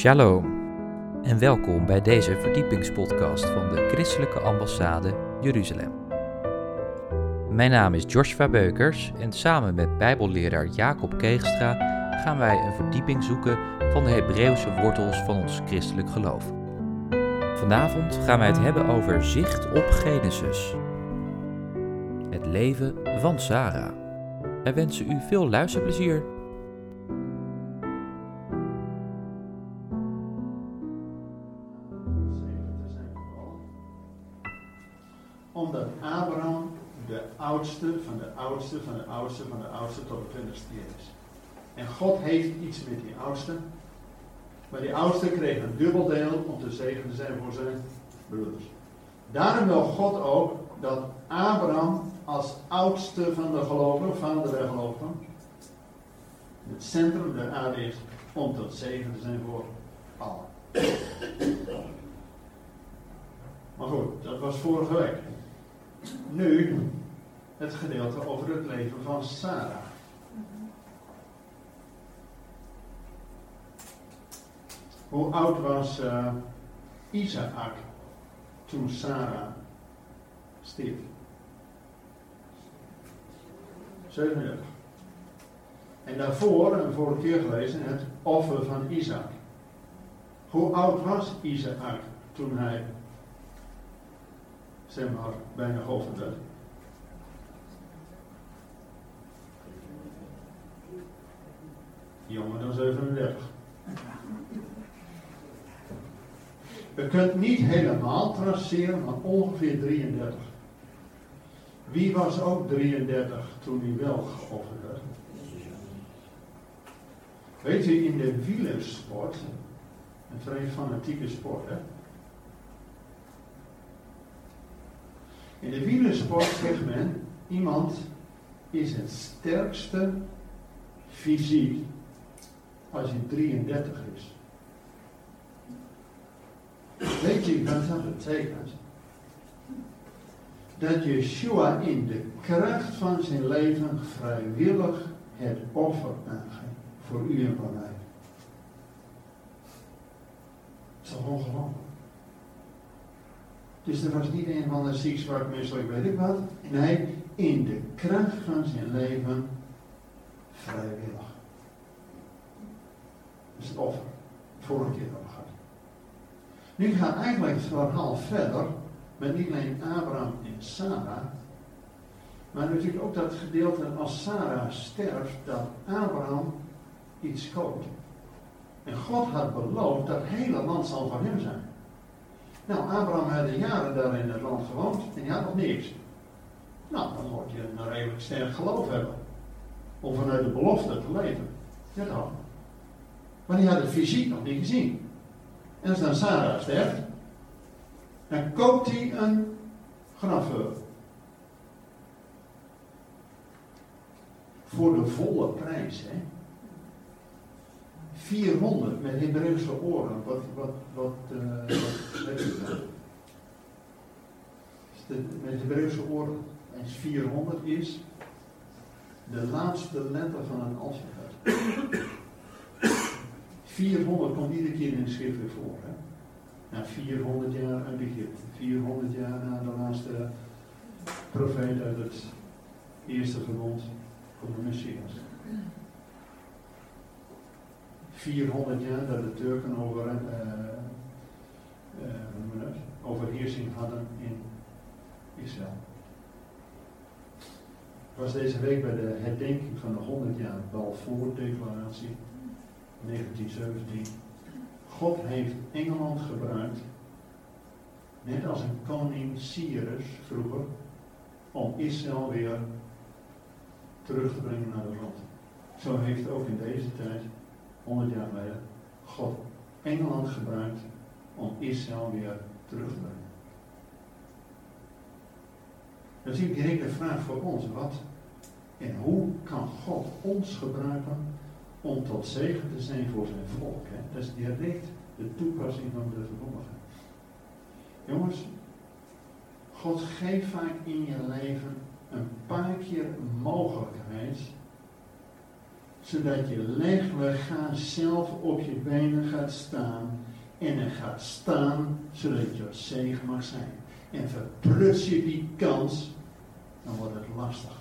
Shalom en welkom bij deze verdiepingspodcast van de Christelijke Ambassade Jeruzalem. Mijn naam is Joshua Beukers en samen met Bijbelleraar Jacob Keegstra gaan wij een verdieping zoeken van de Hebreeuwse wortels van ons christelijk geloof. Vanavond gaan wij het hebben over zicht op Genesis. Het leven van Sarah. Wij wensen u veel luisterplezier. God heeft iets met die oudste. Maar die oudste kreeg een dubbeldeel om te zegen te zijn voor zijn broeders. Daarom wil God ook dat Abraham als oudste van de gelovigen, vader der gelovigen, het centrum der aarde is om tot zegen te zijn voor allen. Maar goed, dat was vorige week. Nu het gedeelte over het leven van Sarah. Hoe oud was uh, Isaac toen Sarah stierf? 37. En daarvoor, en vorige keer gelezen, het offer van Isaac. Hoe oud was Isaac toen hij, zeg bijna geofferd werd? Jonger dan 37. Je kunt niet helemaal traceren, maar ongeveer 33. Wie was ook 33 toen hij wel geofferd werd? Weet u, in de wielersport, een vrij fanatieke sport, hè? In de wielersport zegt men, iemand is het sterkste fysiek als hij 33 is. Weet je wat dat betekent? Dat Yeshua in de kracht van zijn leven vrijwillig het offer aangeeft. Voor u en voor mij. Dat is toch ongelooflijk? Dus er was niet een van de ziek, zwak, misselijk, weet ik wat. Nee, in de kracht van zijn leven vrijwillig. Dat is het offer. Vorige keer al gehad. Nu gaat eigenlijk het verhaal verder met niet alleen Abraham en Sarah, maar natuurlijk ook dat gedeelte als Sarah sterft, dat Abraham iets koopt. En God had beloofd dat het hele land zal van hem zijn. Nou, Abraham had jaren daar in het land gewoond en hij had nog niks. Nou, dan moet je een redelijk sterk geloof hebben. Om vanuit de belofte te leven. Ja, dan. Maar die had het fysiek nog niet gezien. En als dan Sarah sterft, dan koopt hij een grafheur. Voor de volle prijs, hè. 400 met Hebreeuwse oren. Wat, wat, wat, uh, wat weet je dat? Met Hebreeuwse oren. En 400 is de laatste letter van een alfabet. 400 komt iedere keer in de schrift weer voor. Hè? Na 400 jaar uit Egypte. 400 jaar na de laatste profeet uit het eerste verbond van de Messias. 400 jaar dat de Turken over, uh, uh, overheersing hadden in Israël. Ik was deze week bij de herdenking van de 100 jaar Balfour-declaratie 1917. God heeft Engeland gebruikt, net als een koning Cyrus vroeger, om Israël weer terug te brengen naar het land. Zo heeft ook in deze tijd 100 jaar geleden, God Engeland gebruikt om Israël weer terug te brengen. Dat is direct de vraag voor ons. Wat en hoe kan God ons gebruiken om tot zegen te zijn voor zijn volk? Hè? Dat is direct de toepassing van de verkondiging. Jongens, God geeft vaak in je leven een paar keer mogelijkheid zodat je legweeg zelf op je benen gaat staan en er gaat staan zodat je zegen mag zijn. En verpruts je die kans, dan wordt het lastig.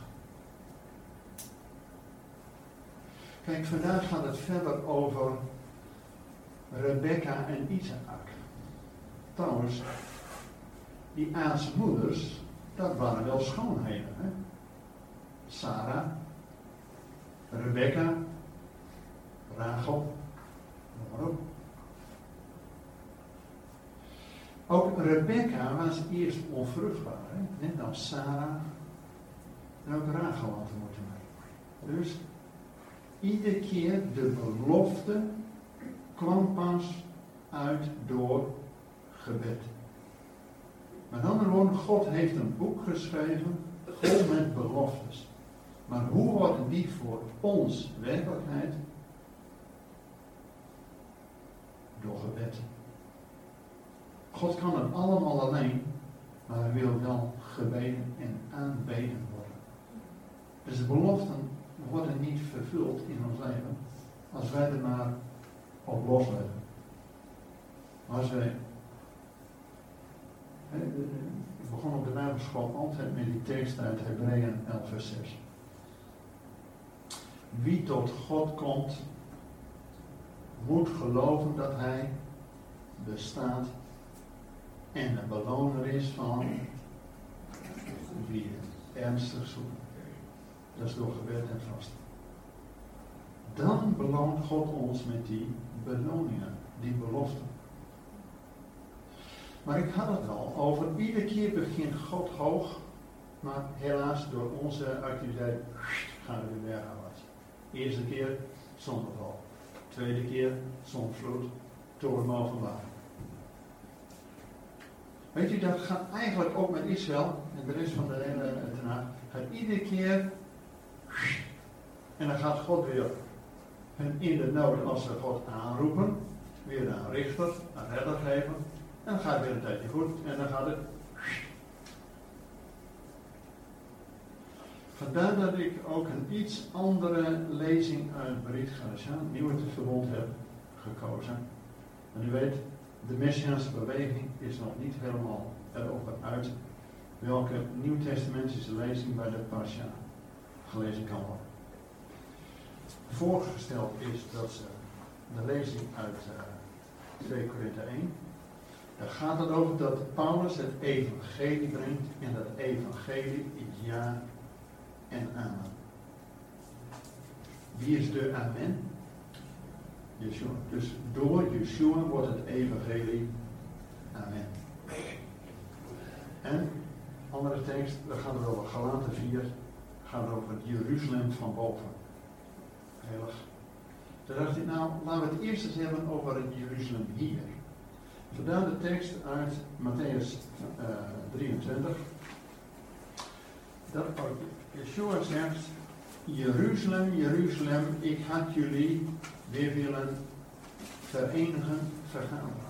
Kijk, vandaag gaat het verder over Rebecca en Isaac. Trouwens, die aardse moeders, dat waren wel schoonheden. Hè? Sarah, Rebecca, Rachel? Ook Rebecca was eerst onvruchtbaar, hè? net als Sarah en ook Rachel had moeten. Dus iedere keer de belofte kwam pas uit door gebed. Met andere woorden, God heeft een boek geschreven vol met beloftes. Maar hoe worden die voor ons werkelijkheid? Door gebed. God kan het allemaal alleen, maar hij wil wel gebeden en aanbeden worden. Dus de beloften worden vervuld in ons leven als wij er maar op losleggen. Als wij ik begon op de Bijbelschool altijd met die tekst uit Hebreeën 11 vers 6. Wie tot God komt, moet geloven dat Hij bestaat en een beloner is van wie ernstig zoekt. Dat is door gebed en vast. Dan beloont God ons met die beloningen, die beloften. Maar ik had het al over, iedere keer begint God hoog, maar helaas door onze activiteit gaan we weer bergafwaarts. Eerste keer zonneval, tweede keer zonvloed, torenmaal van water. Weet je, dat gaat eigenlijk ook met Israël en de rest van de hele Tenach. Gaat iedere keer en dan gaat God weer hun in de nood als ze God aanroepen, weer een richter, een redder geven. En dan gaat het weer een tijdje goed en dan gaat het. Vandaar dat ik ook een iets andere lezing uit Brit Galatiaan, Nieuwe Verbond, heb gekozen. En u weet, de Messiaanse beweging is nog niet helemaal erover uit welke nieuwtestamentische lezing bij de Pasha gelezen kan worden. Voorgesteld is dat ze de lezing uit uh, 2 Korinthe 1 dan gaat het over dat Paulus het evangelie brengt en dat evangelie is ja en amen. Wie is de amen? Yeshua. Dus door Yeshua wordt het evangelie amen. En, andere tekst, dan gaat het over Galaten 4, gaat over het Jeruzalem van boven. Heilig. Toen dacht ik, nou, laten we het eerst eens hebben over het Jeruzalem hier. Vandaar de tekst uit Matthäus uh, 23. Dat Yeshua zegt, Jeruzalem, Jeruzalem, ik had jullie weer willen verenigen, vergaderen.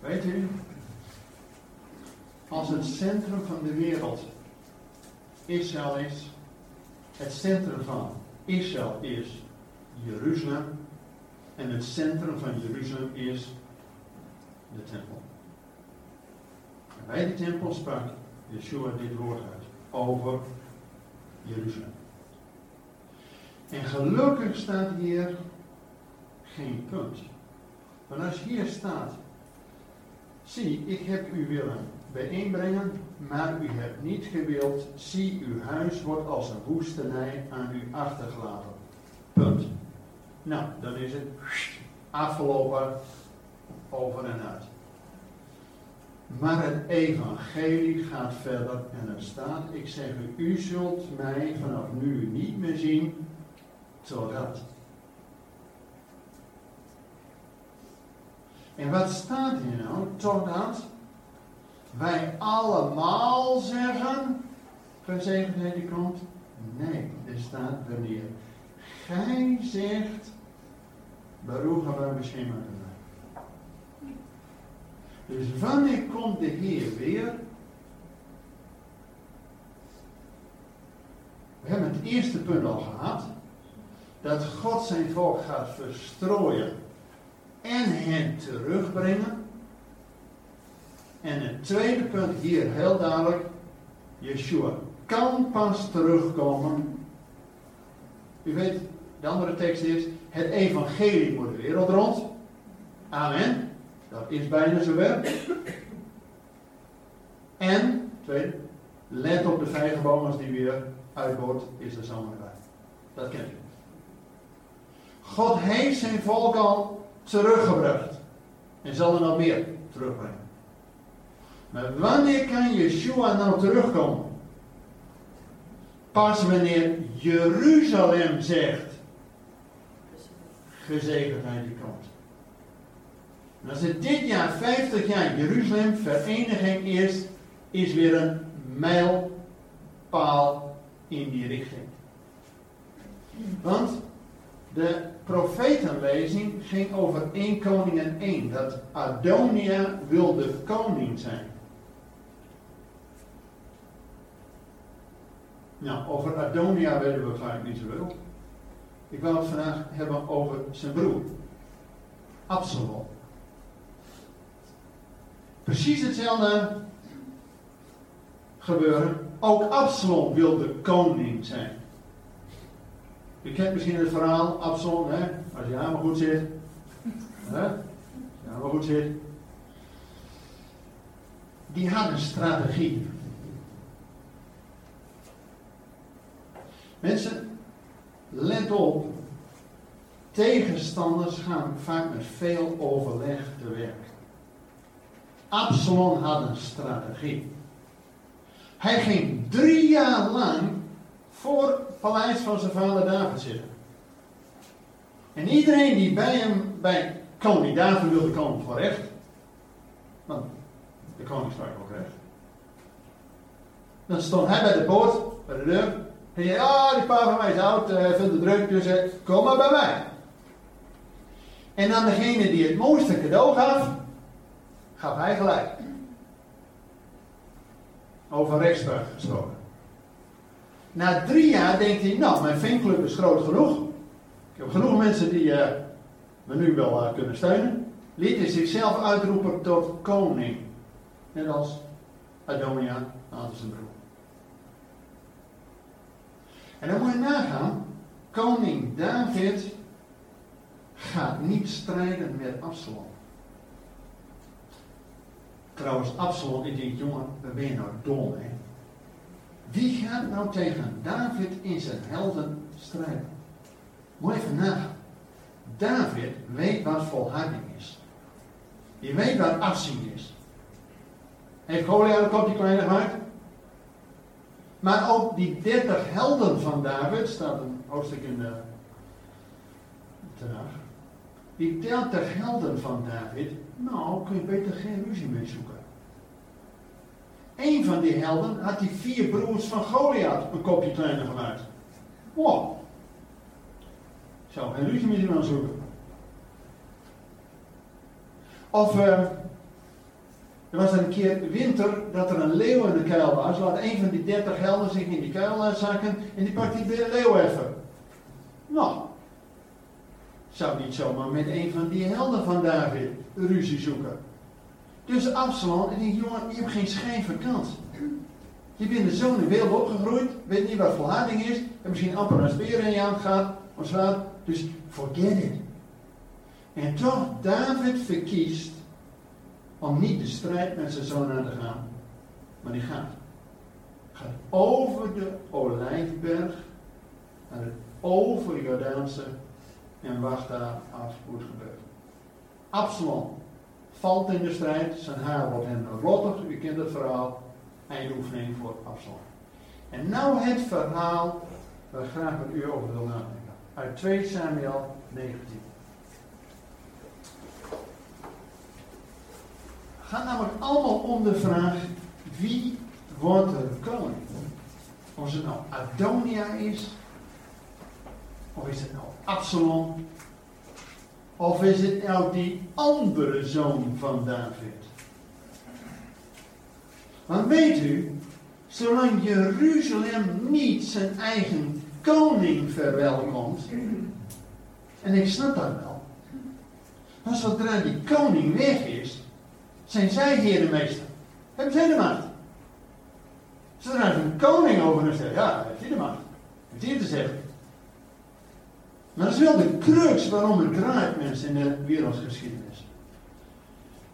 Weet u, als het centrum van de wereld Israël is, het centrum van Israël is Jeruzalem, en het centrum van Jeruzalem is de tempel. En bij de tempel sprak Yeshua dit woord uit over Jeruzalem. En gelukkig staat hier geen punt. Want als hier staat, zie, ik heb u willen bijeenbrengen, maar u hebt niet gewild, zie, uw huis wordt als een woestenij aan u achtergelaten. Punt. Nou, dan is het afgelopen over en uit. Maar het evangelie gaat verder en er staat, ik zeg u, u zult mij vanaf nu niet meer zien, totdat. En wat staat hier nou? Totdat wij allemaal zeggen, gezegend die komt. Nee, er staat wanneer gij zegt, Baruch haba Beshem Dus wanneer komt de Heer weer? We hebben het eerste punt al gehad. Dat God zijn volk gaat verstrooien en hen terugbrengen. En het tweede punt hier heel duidelijk. Yeshua kan pas terugkomen. U weet, de andere tekst is, het evangelie moet de wereld rond. Amen. Dat is bijna zover. En, tweede, let op de vijgenboom als die weer uitboort, is de zomer erbij. Dat kent u. God heeft zijn volk al teruggebracht. En zal er nog meer terugbrengen. Maar wanneer kan Yeshua nou terugkomen? Pas wanneer Jeruzalem zegt, gezegendheid die komt. Als het dit jaar 50 jaar Jeruzalem vereniging is, is weer een mijlpaal in die richting. Want de profetenlezing ging over één koning en één. Dat Adonia wilde koning zijn. Nou, over Adonia weten we vaak niet zoveel. Ik wil het vandaag hebben over zijn broer. Absalom. Precies hetzelfde gebeuren. Ook Absalom wilde koning zijn. U kent misschien het verhaal, Absalom, hè? als je helemaal goed zit. Hè? Als je helemaal goed zit. Die had een strategie. Mensen, let op. Tegenstanders gaan vaak met veel overleg te werk. Absalom had een strategie. Hij ging drie jaar lang voor het paleis van zijn vader David zitten. En iedereen die bij hem, bij koning wilde komen voor recht. Want de koning sprak ook recht. Dan stond hij bij de poort, bij de deur. En zei, ah, die pa van mij is oud, uh, vindt het druk, dus uh, kom maar bij mij. En aan degene die het mooiste cadeau gaf, gaf hij gelijk. Over rechtspraak gesproken. Na drie jaar denkt hij, nou, mijn fanclub is groot genoeg. Ik heb genoeg mensen die uh, me nu wel uh, kunnen steunen. Liet hij zichzelf uitroepen tot koning. Net als Adonia, later zijn broer. En dan moet je nagaan, koning David gaat niet strijden met Absalom. Trouwens, Absalom, ik denk, jongen, ben je nou dom, hè? Wie gaat nou tegen David in zijn helden strijden? Moet even nagaan. David weet wat volharding is. Je weet wat afzien is. Heeft Goliath een kopje kleiner gemaakt? Maar ook die dertig helden van David, staat een hoofdstuk in de Tenach. Die dertig helden van David, nou kun je beter geen ruzie mee zoeken. Een van die helden had die vier broers van Goliath een kopje kleiner gemaakt. Wow. Zou geen ruzie iemand zoeken. Of uh, er was een keer winter dat er een leeuw in de kuil was. Laat een van die dertig helden zich in die kuil zakken en die pakt die leeuw even. Nou, zou niet zomaar met een van die helden van David ruzie zoeken. Dus Absalom, en die jongen, je hebt geen schijf kans. Je bent de zoon in beeld opgegroeid, weet niet wat volharding is, en misschien amper een speer in je hand gaat, of zo. Dus forget it. En toch, David verkiest om niet de strijd met zijn zoon aan te gaan. Maar die gaat. Gaat over de Olijfberg, naar het over Jordaanse, en wacht daar af hoe het gebeurt. Absalom valt in de strijd, zijn haar wordt hem rottig, u kent het verhaal, eindoefening voor Absalom. En nou het verhaal waar ik graag met u over wil nadenken. Uit 2 Samuel 19. Het gaat namelijk allemaal om de vraag, wie wordt er koning? Of het nou Adonia is, of is het nou Absalom, of is het nou die andere zoon van David? Want weet u, Zolang Jeruzalem niet zijn eigen koning verwelkomt. En ik snap dat wel. Maar zodra die koning weg is, zijn zij hier de meester. Hebben zij de macht. Zodra er een koning over hen zegt, ja, heeft hij de macht. Heeft hij te zeggen. Maar dat is wel de crux waarom het draait, mensen, in de wereldgeschiedenis.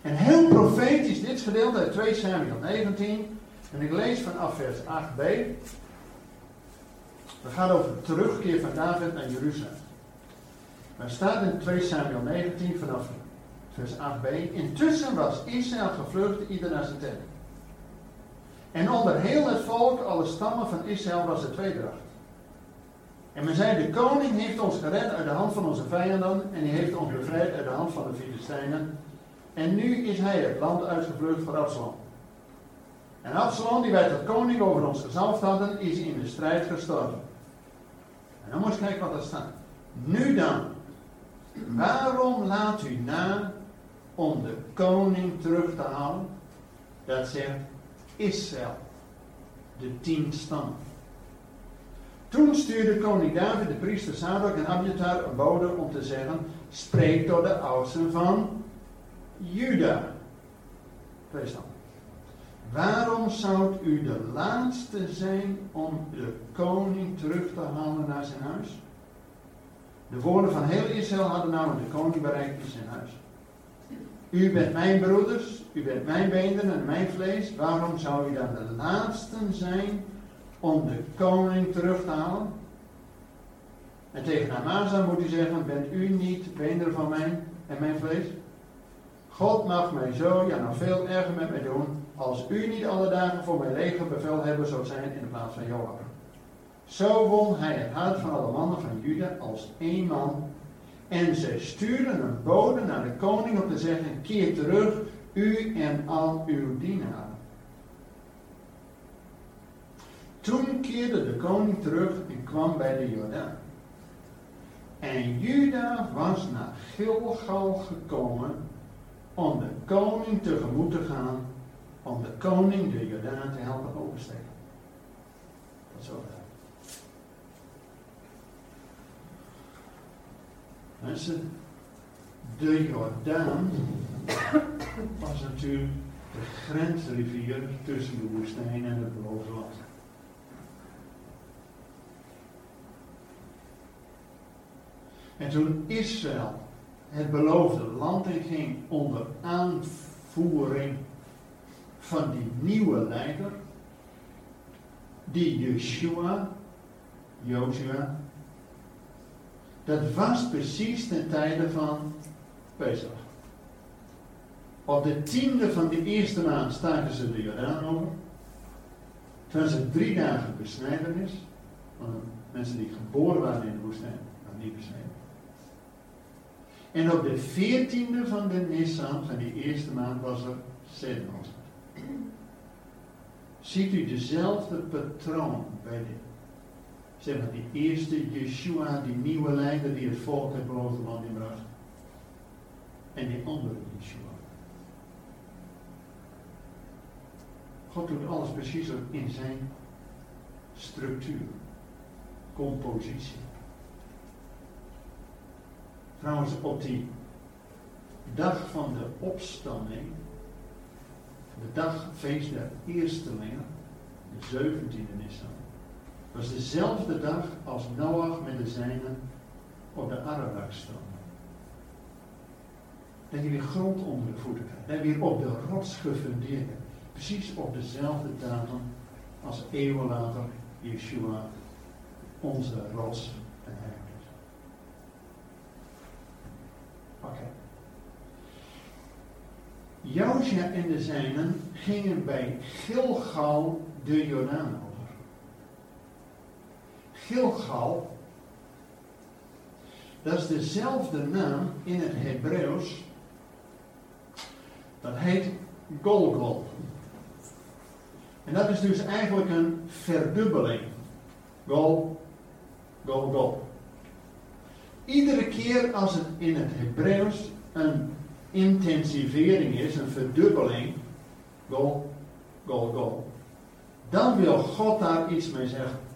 En heel profetisch, dit gedeelte uit 2 Samuel 19. En ik lees vanaf vers 8b. Het gaat over de terugkeer van David naar Jeruzalem. Er staat in 2 Samuel 19 vanaf vers 8b. Intussen was Israël gevlucht, ieder naar zijn tent. En onder heel het volk, alle stammen van Israël, was het tweedracht. En men zei, de koning heeft ons gered uit de hand van onze vijanden en hij heeft ons bevrijd uit de hand van de Filistijnen. En nu is hij het land uitgevlucht voor Absalom. En Absalom, die wij tot koning over ons gezalfd hadden, is in de strijd gestorven. En dan moet je kijken wat er staat. Nu dan, waarom laat u na om de koning terug te halen? Dat zegt Israël, de tien stammen. Toen stuurde koning David de priester Sadok en Abiatar een bode om te zeggen: Spreek tot de oudsten van Juda. Twee stammen. Waarom zou u de laatste zijn om de koning terug te halen naar zijn huis? De woorden van heel Israël hadden namelijk de koning bereikt in zijn huis. U bent mijn broeders, u bent mijn beenderen en mijn vlees. Waarom zou u dan de laatste zijn om de koning terug te halen? En tegen Amasa moet u zeggen, bent u niet beenderen van mij en mijn vlees? God mag mij zo, ja nog veel erger met mij doen, als u niet alle dagen voor mijn leger bevelhebber zou zijn in de plaats van Joab. Zo won hij het hart van alle mannen van Juda als één man. En zij stuurden een bode naar de koning om te zeggen: Keer terug, u en al uw dienaren. Toen keerde de koning terug en kwam bij de Jordaan. En Juda was naar Gilgal gekomen om de koning tegemoet te gaan, om de koning de Jordaan te helpen oversteken. Tot zover. Mensen, de Jordaan was natuurlijk de grensrivier tussen de woestijn en het beloofde land. En toen Israël het beloofde land in ging onder aanvoering van die nieuwe leider, die Yeshua, Joshua, dat was precies ten tijde van Pesach. Op de tiende van de eerste maand staken ze de Jordaan over. Toen was drie dagen besnijdenis. Van mensen die geboren waren in de woestijn, maar niet besneden. En op de veertiende van de Nissan, van die eerste maand, was er Sedenoster. Ziet u dezelfde patroon bij de, zeg maar, die eerste Yeshua, die nieuwe leider die het volk het beloofde land inbracht. En die andere Yeshua. God doet alles precies in zijn structuur, compositie. Trouwens, op die dag van de opstanding, de dag feest der eerstelingen, de 17e Nissan, was dezelfde dag als Noach met de zijnen op de Ararak stond. Dat je weer grond onder de voeten krijgt. Dat weer op de rots gefundeerd. Precies op dezelfde datum als eeuwen later Yeshua onze rots en heilig. Oké. Okay. En de zijnen gingen bij Gilgal de Jordaan. Gilgal, dat is dezelfde naam in het Hebreeuws. Dat heet Golgol. En dat is dus eigenlijk een verdubbeling. Gol, gol, gol. Iedere keer als het in het Hebreeuws een intensivering is, een verdubbeling, gol, gol, gol, dan wil God daar iets mee zeggen.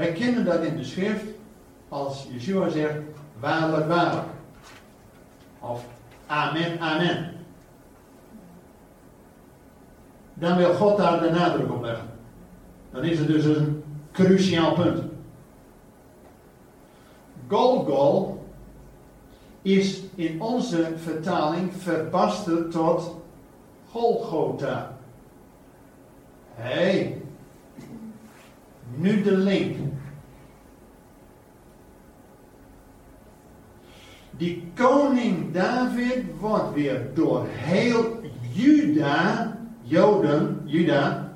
Wij kennen dat in de schrift als Yeshua zegt, waarlijk, waarlijk. Of amen, amen. Dan wil God daar de nadruk op leggen. Dan is het dus een cruciaal punt. Golgol is in onze vertaling verbasterd tot Golgotha. Hé, hey, nu de link. Die koning David wordt weer door heel Juda, Joden, Juda,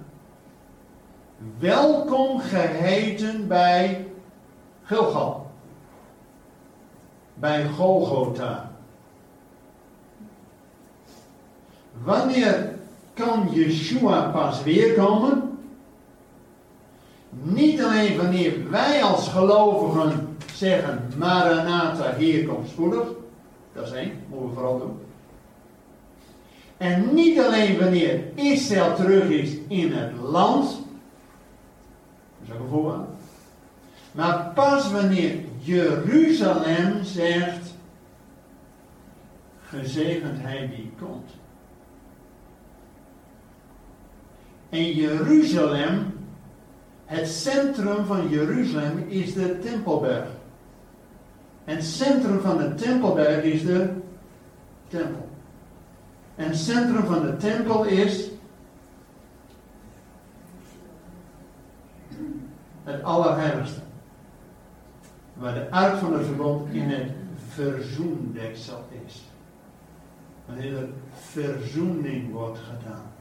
welkom geheten bij Gilgal. Bij Golgotha. Wanneer kan Yeshua pas weer komen? Niet alleen wanneer wij als gelovigen zeggen, Maranatha, hier komt spoedig. Dat is één, moeten we vooral doen. En niet alleen wanneer Israël terug is in het land. Dat is ook een voorbeeld. Maar pas wanneer Jeruzalem zegt, gezegend hij die komt. En Jeruzalem, het centrum van Jeruzalem is de Tempelberg. En het centrum van de Tempelberg is de tempel. En het centrum van de tempel is het Allerheiligste. Waar de ark van het verbond in het verzoendeksel is. Wanneer er verzoening wordt gedaan.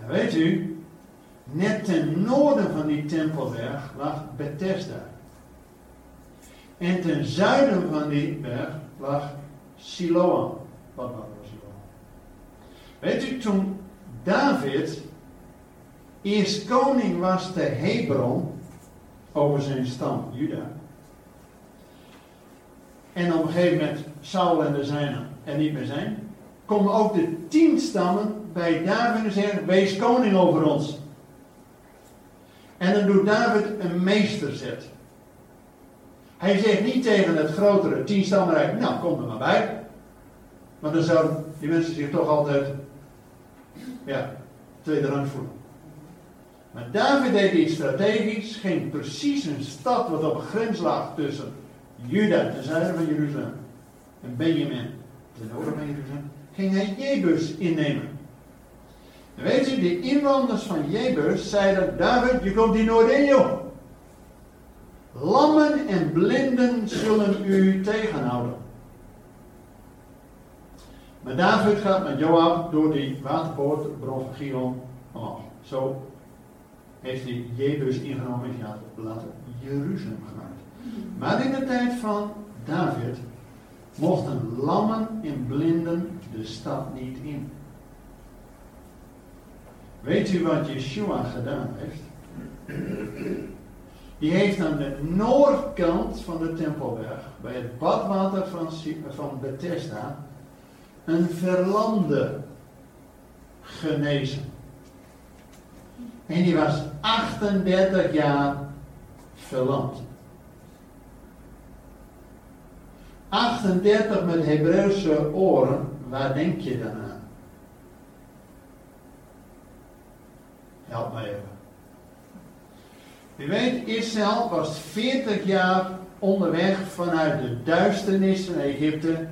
En weet u, net ten noorden van die tempelberg lag Bethesda. En ten zuiden van die berg lag Siloam. Wat was Siloam? Weet u, toen David eerst koning was te Hebron over zijn stam Juda. En op een gegeven moment Saul en de zijnen er niet meer zijn, komen ook de tien stammen bij David en zeggen: Wees koning over ons. En dan doet David een meesterzet. Hij zegt niet tegen het grotere tienstammenrijk: Nou, kom er maar bij. Want dan zouden die mensen zich toch altijd, ja, tweede rang voelen. Maar David deed iets strategisch, ging precies een stad wat op een grens lag tussen Juda, ten zuiden van Jeruzalem, en Benjamin, ten noorden van Jeruzalem, ging hij Jebus innemen. De inwoners van Jebus zeiden, David, je komt hier nooit in, joh. Lammen en blinden zullen u tegenhouden. Maar David gaat met Joab door die waterpoort, bron van Gion, omhoog. Zo heeft hij Jebus ingenomen en later Jeruzalem gemaakt. Maar in de tijd van David mochten lammen en blinden de stad niet in. Weet u wat Yeshua gedaan heeft? Die heeft aan de noordkant van de Tempelberg, bij het badwater van, van Bethesda, een verlande genezen. En die was 38 jaar verlamd. 38 met Hebreeuwse oren, waar denk je dan aan? Help mij even. U weet, Israël was 40 jaar onderweg vanuit de duisternis van Egypte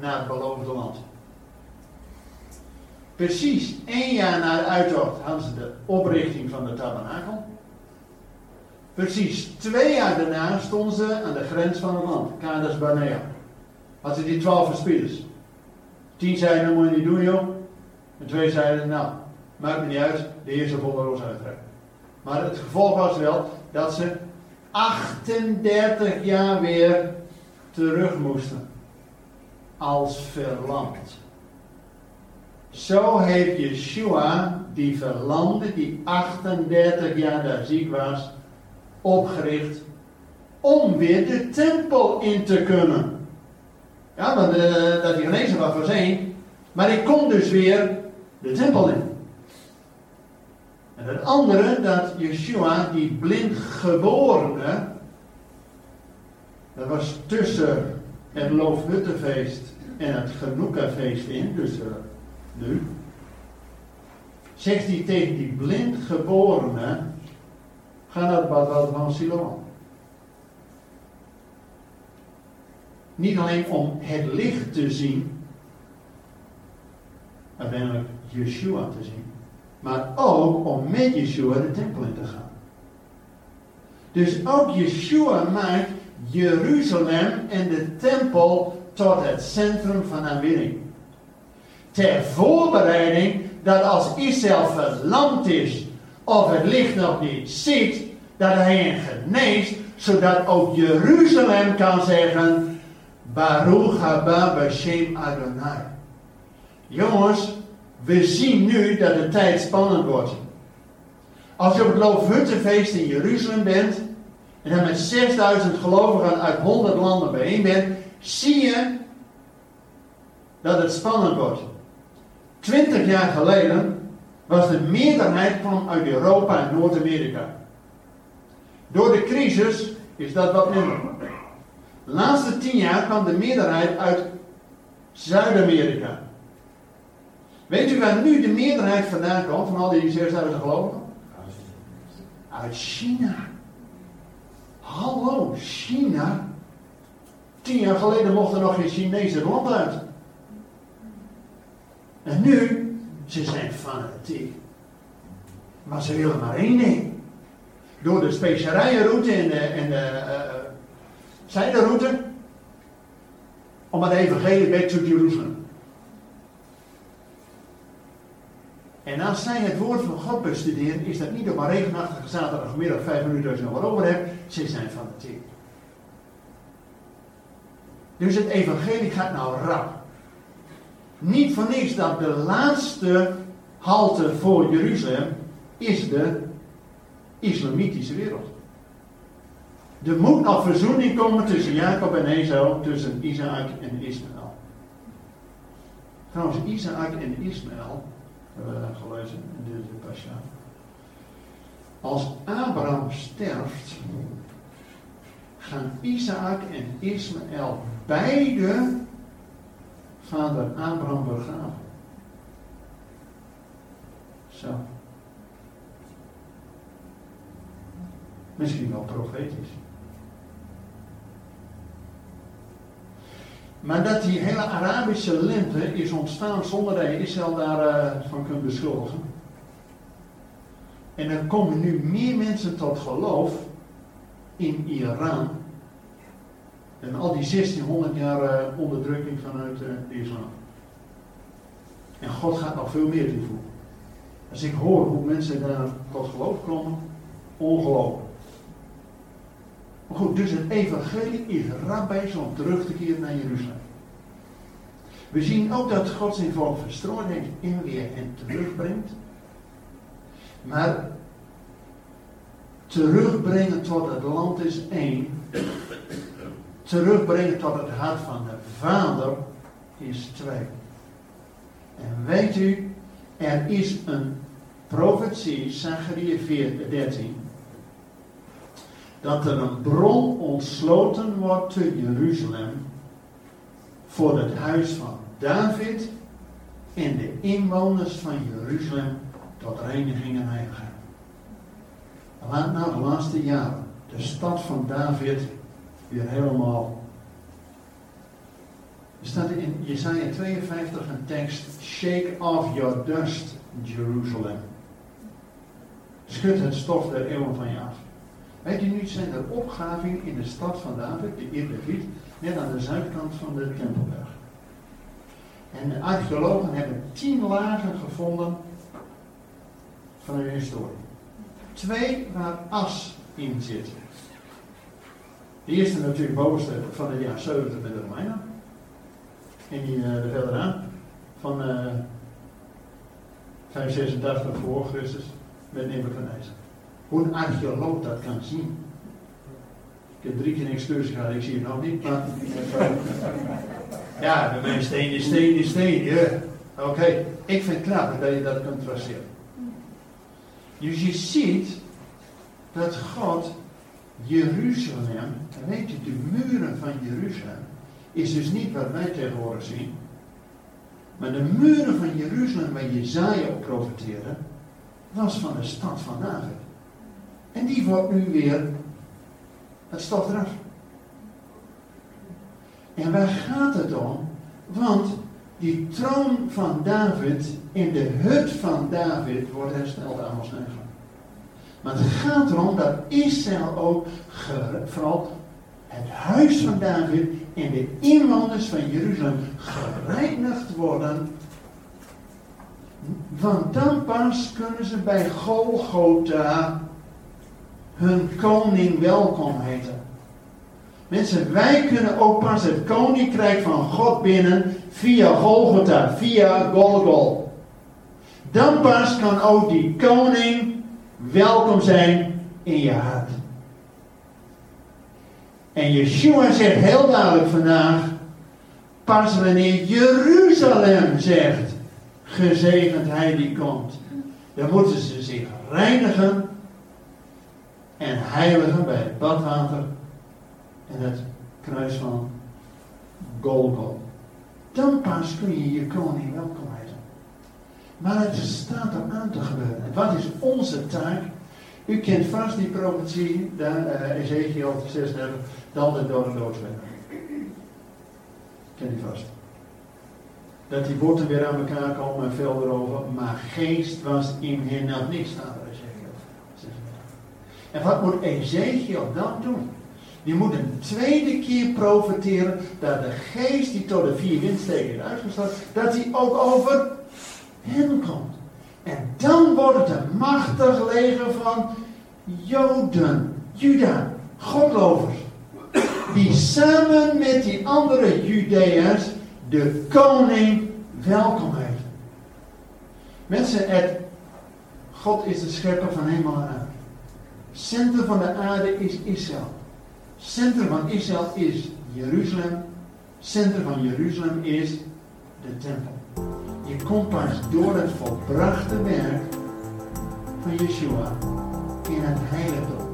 naar het beloofde land. Precies één jaar na de uittocht hadden ze de oprichting van de tabernakel. Precies twee jaar daarna stonden ze aan de grens van het land, Kades Barnea. Hadden ze die twaalf verspieders. Tien zeiden, dat moet je niet doen joh. En twee zeiden, nou, maakt me niet uit, de Heer zal volle roos uittrekken. Maar het gevolg was wel dat ze 38 jaar weer terug moesten. Als verlamd. Zo heeft Yeshua die verlamde, die 38 jaar daar ziek was, opgericht om weer de tempel in te kunnen. Ja, want uh, dat hij genezen was was één, maar ik kon dus weer de tempel in. En het andere, dat Yeshua, die blind geborene, dat was tussen het Loofhuttenfeest en het Genoekafeest in, dus uh, nu. Zegt hij tegen die blind geborene, ga naar het bad van Siloam. Niet alleen om het licht te zien, uiteindelijk Yeshua te zien, maar ook om met Yeshua de tempel in te gaan. Dus ook Yeshua maakt Jeruzalem en de tempel tot het centrum van aanbidding. Ter voorbereiding dat als Israël verlamd is of het licht nog niet ziet, dat hij hen geneest, zodat ook Jeruzalem kan zeggen, Baruch haba b'shem Adonai. Jongens, we zien nu dat de tijd spannend wordt. Als je op het Loofhuttenfeest in Jeruzalem bent, en dan met 6000 gelovigen uit 100 landen bijeen bent, zie je dat het spannend wordt. 20 jaar geleden was de meerderheid kwam uit Europa en Noord-Amerika. Door de crisis is dat wat minder. De laatste 10 jaar kwam de meerderheid uit Zuid-Amerika. Weet u waar nu de meerderheid vandaan komt van al die 6000 gelovigen? Uit China. Hallo, China. Tien jaar geleden mochten nog geen Chinezen land uit. En nu, ze zijn fanatiek. Maar ze willen maar één ding. Door de specerijenroute en de, en de uh, zijderoute. Om het evangelie back to Jeruzalem. En als zij het woord van God bestuderen, is dat niet op een regenachtige zaterdagmiddag vijf minuten als je nog wat over hebt. Ze zijn fanatiek. Dus het evangelie gaat nou rap. Niet voor niks dat de laatste halte voor Jeruzalem is de islamitische wereld. Er moet nog verzoening komen tussen Jacob en Esau, tussen Isaac en Ismaël. Trouwens, Isaac en Ismaël, hebben we gelezen in deze pasja. Als Abraham sterft, gaan Isaac en Ismaël beide vader Abraham begraven. Zo. Misschien wel profetisch. Maar dat die hele Arabische lente is ontstaan zonder dat je Israël daarvan uh, kunt beschuldigen. En er komen nu meer mensen tot geloof in Iran. En al die 1600 jaar uh, onderdrukking vanuit uh, de islam. En God gaat nog veel meer toevoegen. Als ik hoor hoe mensen daar tot geloof komen, ongelooflijk. Goed, dus het evangelie is bezig om terug te keren naar Jeruzalem. We zien ook dat God zijn volk verstrooid heeft, inweer en terugbrengt. Maar terugbrengen tot het land is één. Terugbrengen tot het hart van de Vader is twee. En weet u, er is een profetie, Zachariah 13, dat er een bron ontsloten wordt te Jeruzalem voor het huis van David en de inwoners van Jeruzalem tot reiniging en heiligheid. Laat nou de laatste jaren de stad van David weer helemaal. Er staat in Jesaja 52 een tekst: Shake off your dust, Jerusalem. Schud het stof der eeuwen van je af. Weet je, nu zijn er opgravingen in de stad van David, de Eerbeviet, net aan de zuidkant van de Tempelberg. En de archeologen hebben tien lagen gevonden van hun historie. Twee waar as in zit. De eerste natuurlijk bovenste van het jaar 70 met de Romeinen. En die uh, er verder aan van uh, 586 voor Christus met Nebuchadnezzar. Hoe een archeoloog dat kan zien. Ik heb drie keer een excursie gehad, ik zie het nog niet, maar. ja, bij mij steen is steen is steen, ja. Oké, okay. ik vind het knap dat je dat kunt traceren. Dus je ziet dat God Jeruzalem, weet je, de muren van Jeruzalem, is dus niet wat wij tegenwoordig zien. Maar de muren van Jeruzalem waar Jezaja op profiteerde, was van de stad van David. Die wordt nu weer het stof eraf. En waar gaat het om? Want die troon van David in de hut van David wordt hersteld aan ons 9. Maar het gaat erom dat Israël ook, vooral het huis van David en de inwoners van Jeruzalem gereinigd worden. Want dan pas kunnen ze bij Golgotha hun koning welkom heten. Mensen, wij kunnen ook pas het koninkrijk van God binnen via Golgotha, via Golgol. Dan pas kan ook die koning welkom zijn in je hart. En Yeshua zegt heel duidelijk vandaag, pas wanneer Jeruzalem zegt, gezegend hij die komt, dan moeten ze zich reinigen en heiligen bij het badwater en het kruis van Golgol. Dan pas kun je je koning welkom heten. Maar het staat er aan te gebeuren. En wat is onze taak? U kent vast die profetie, uh, Ezekiel 36, dan de door de doodsweg. Ken die vast. Dat die botten weer aan elkaar komen en veel erover, maar geest was in hen er Ezekiel 36. En wat moet Ezekiel dan doen? Die moet een tweede keer profiteren dat de geest die tot de vier windsteken is uitgestort, dat hij ook over hen komt. En dan wordt het een machtig leger van Joden, Juda, Godlovers. Die samen met die andere Judeërs de koning welkom heeft. Mensen, het, God is de schepper van hemel en aarde. Centrum van de aarde is Israël. Centrum van Israël is Jeruzalem. Centrum van Jeruzalem is de tempel. Je komt pas door het volbrachte werk van Yeshua in het heiligdom.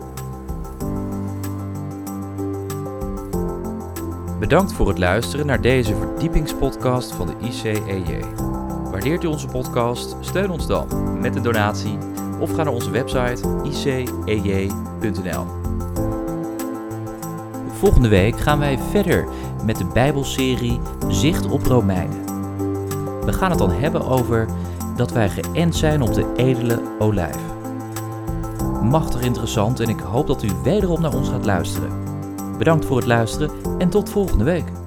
Bedankt voor het luisteren naar deze verdiepingspodcast van de ICEJ. Waardeert u onze podcast? Steun ons dan met een donatie of ga naar onze website icej.nl. Volgende week gaan wij verder met de Bijbelserie Zicht op Romeinen. We gaan het dan hebben over dat wij geënt zijn op de edele olijf. Machtig interessant en ik hoop dat u wederom naar ons gaat luisteren. Bedankt voor het luisteren en tot volgende week.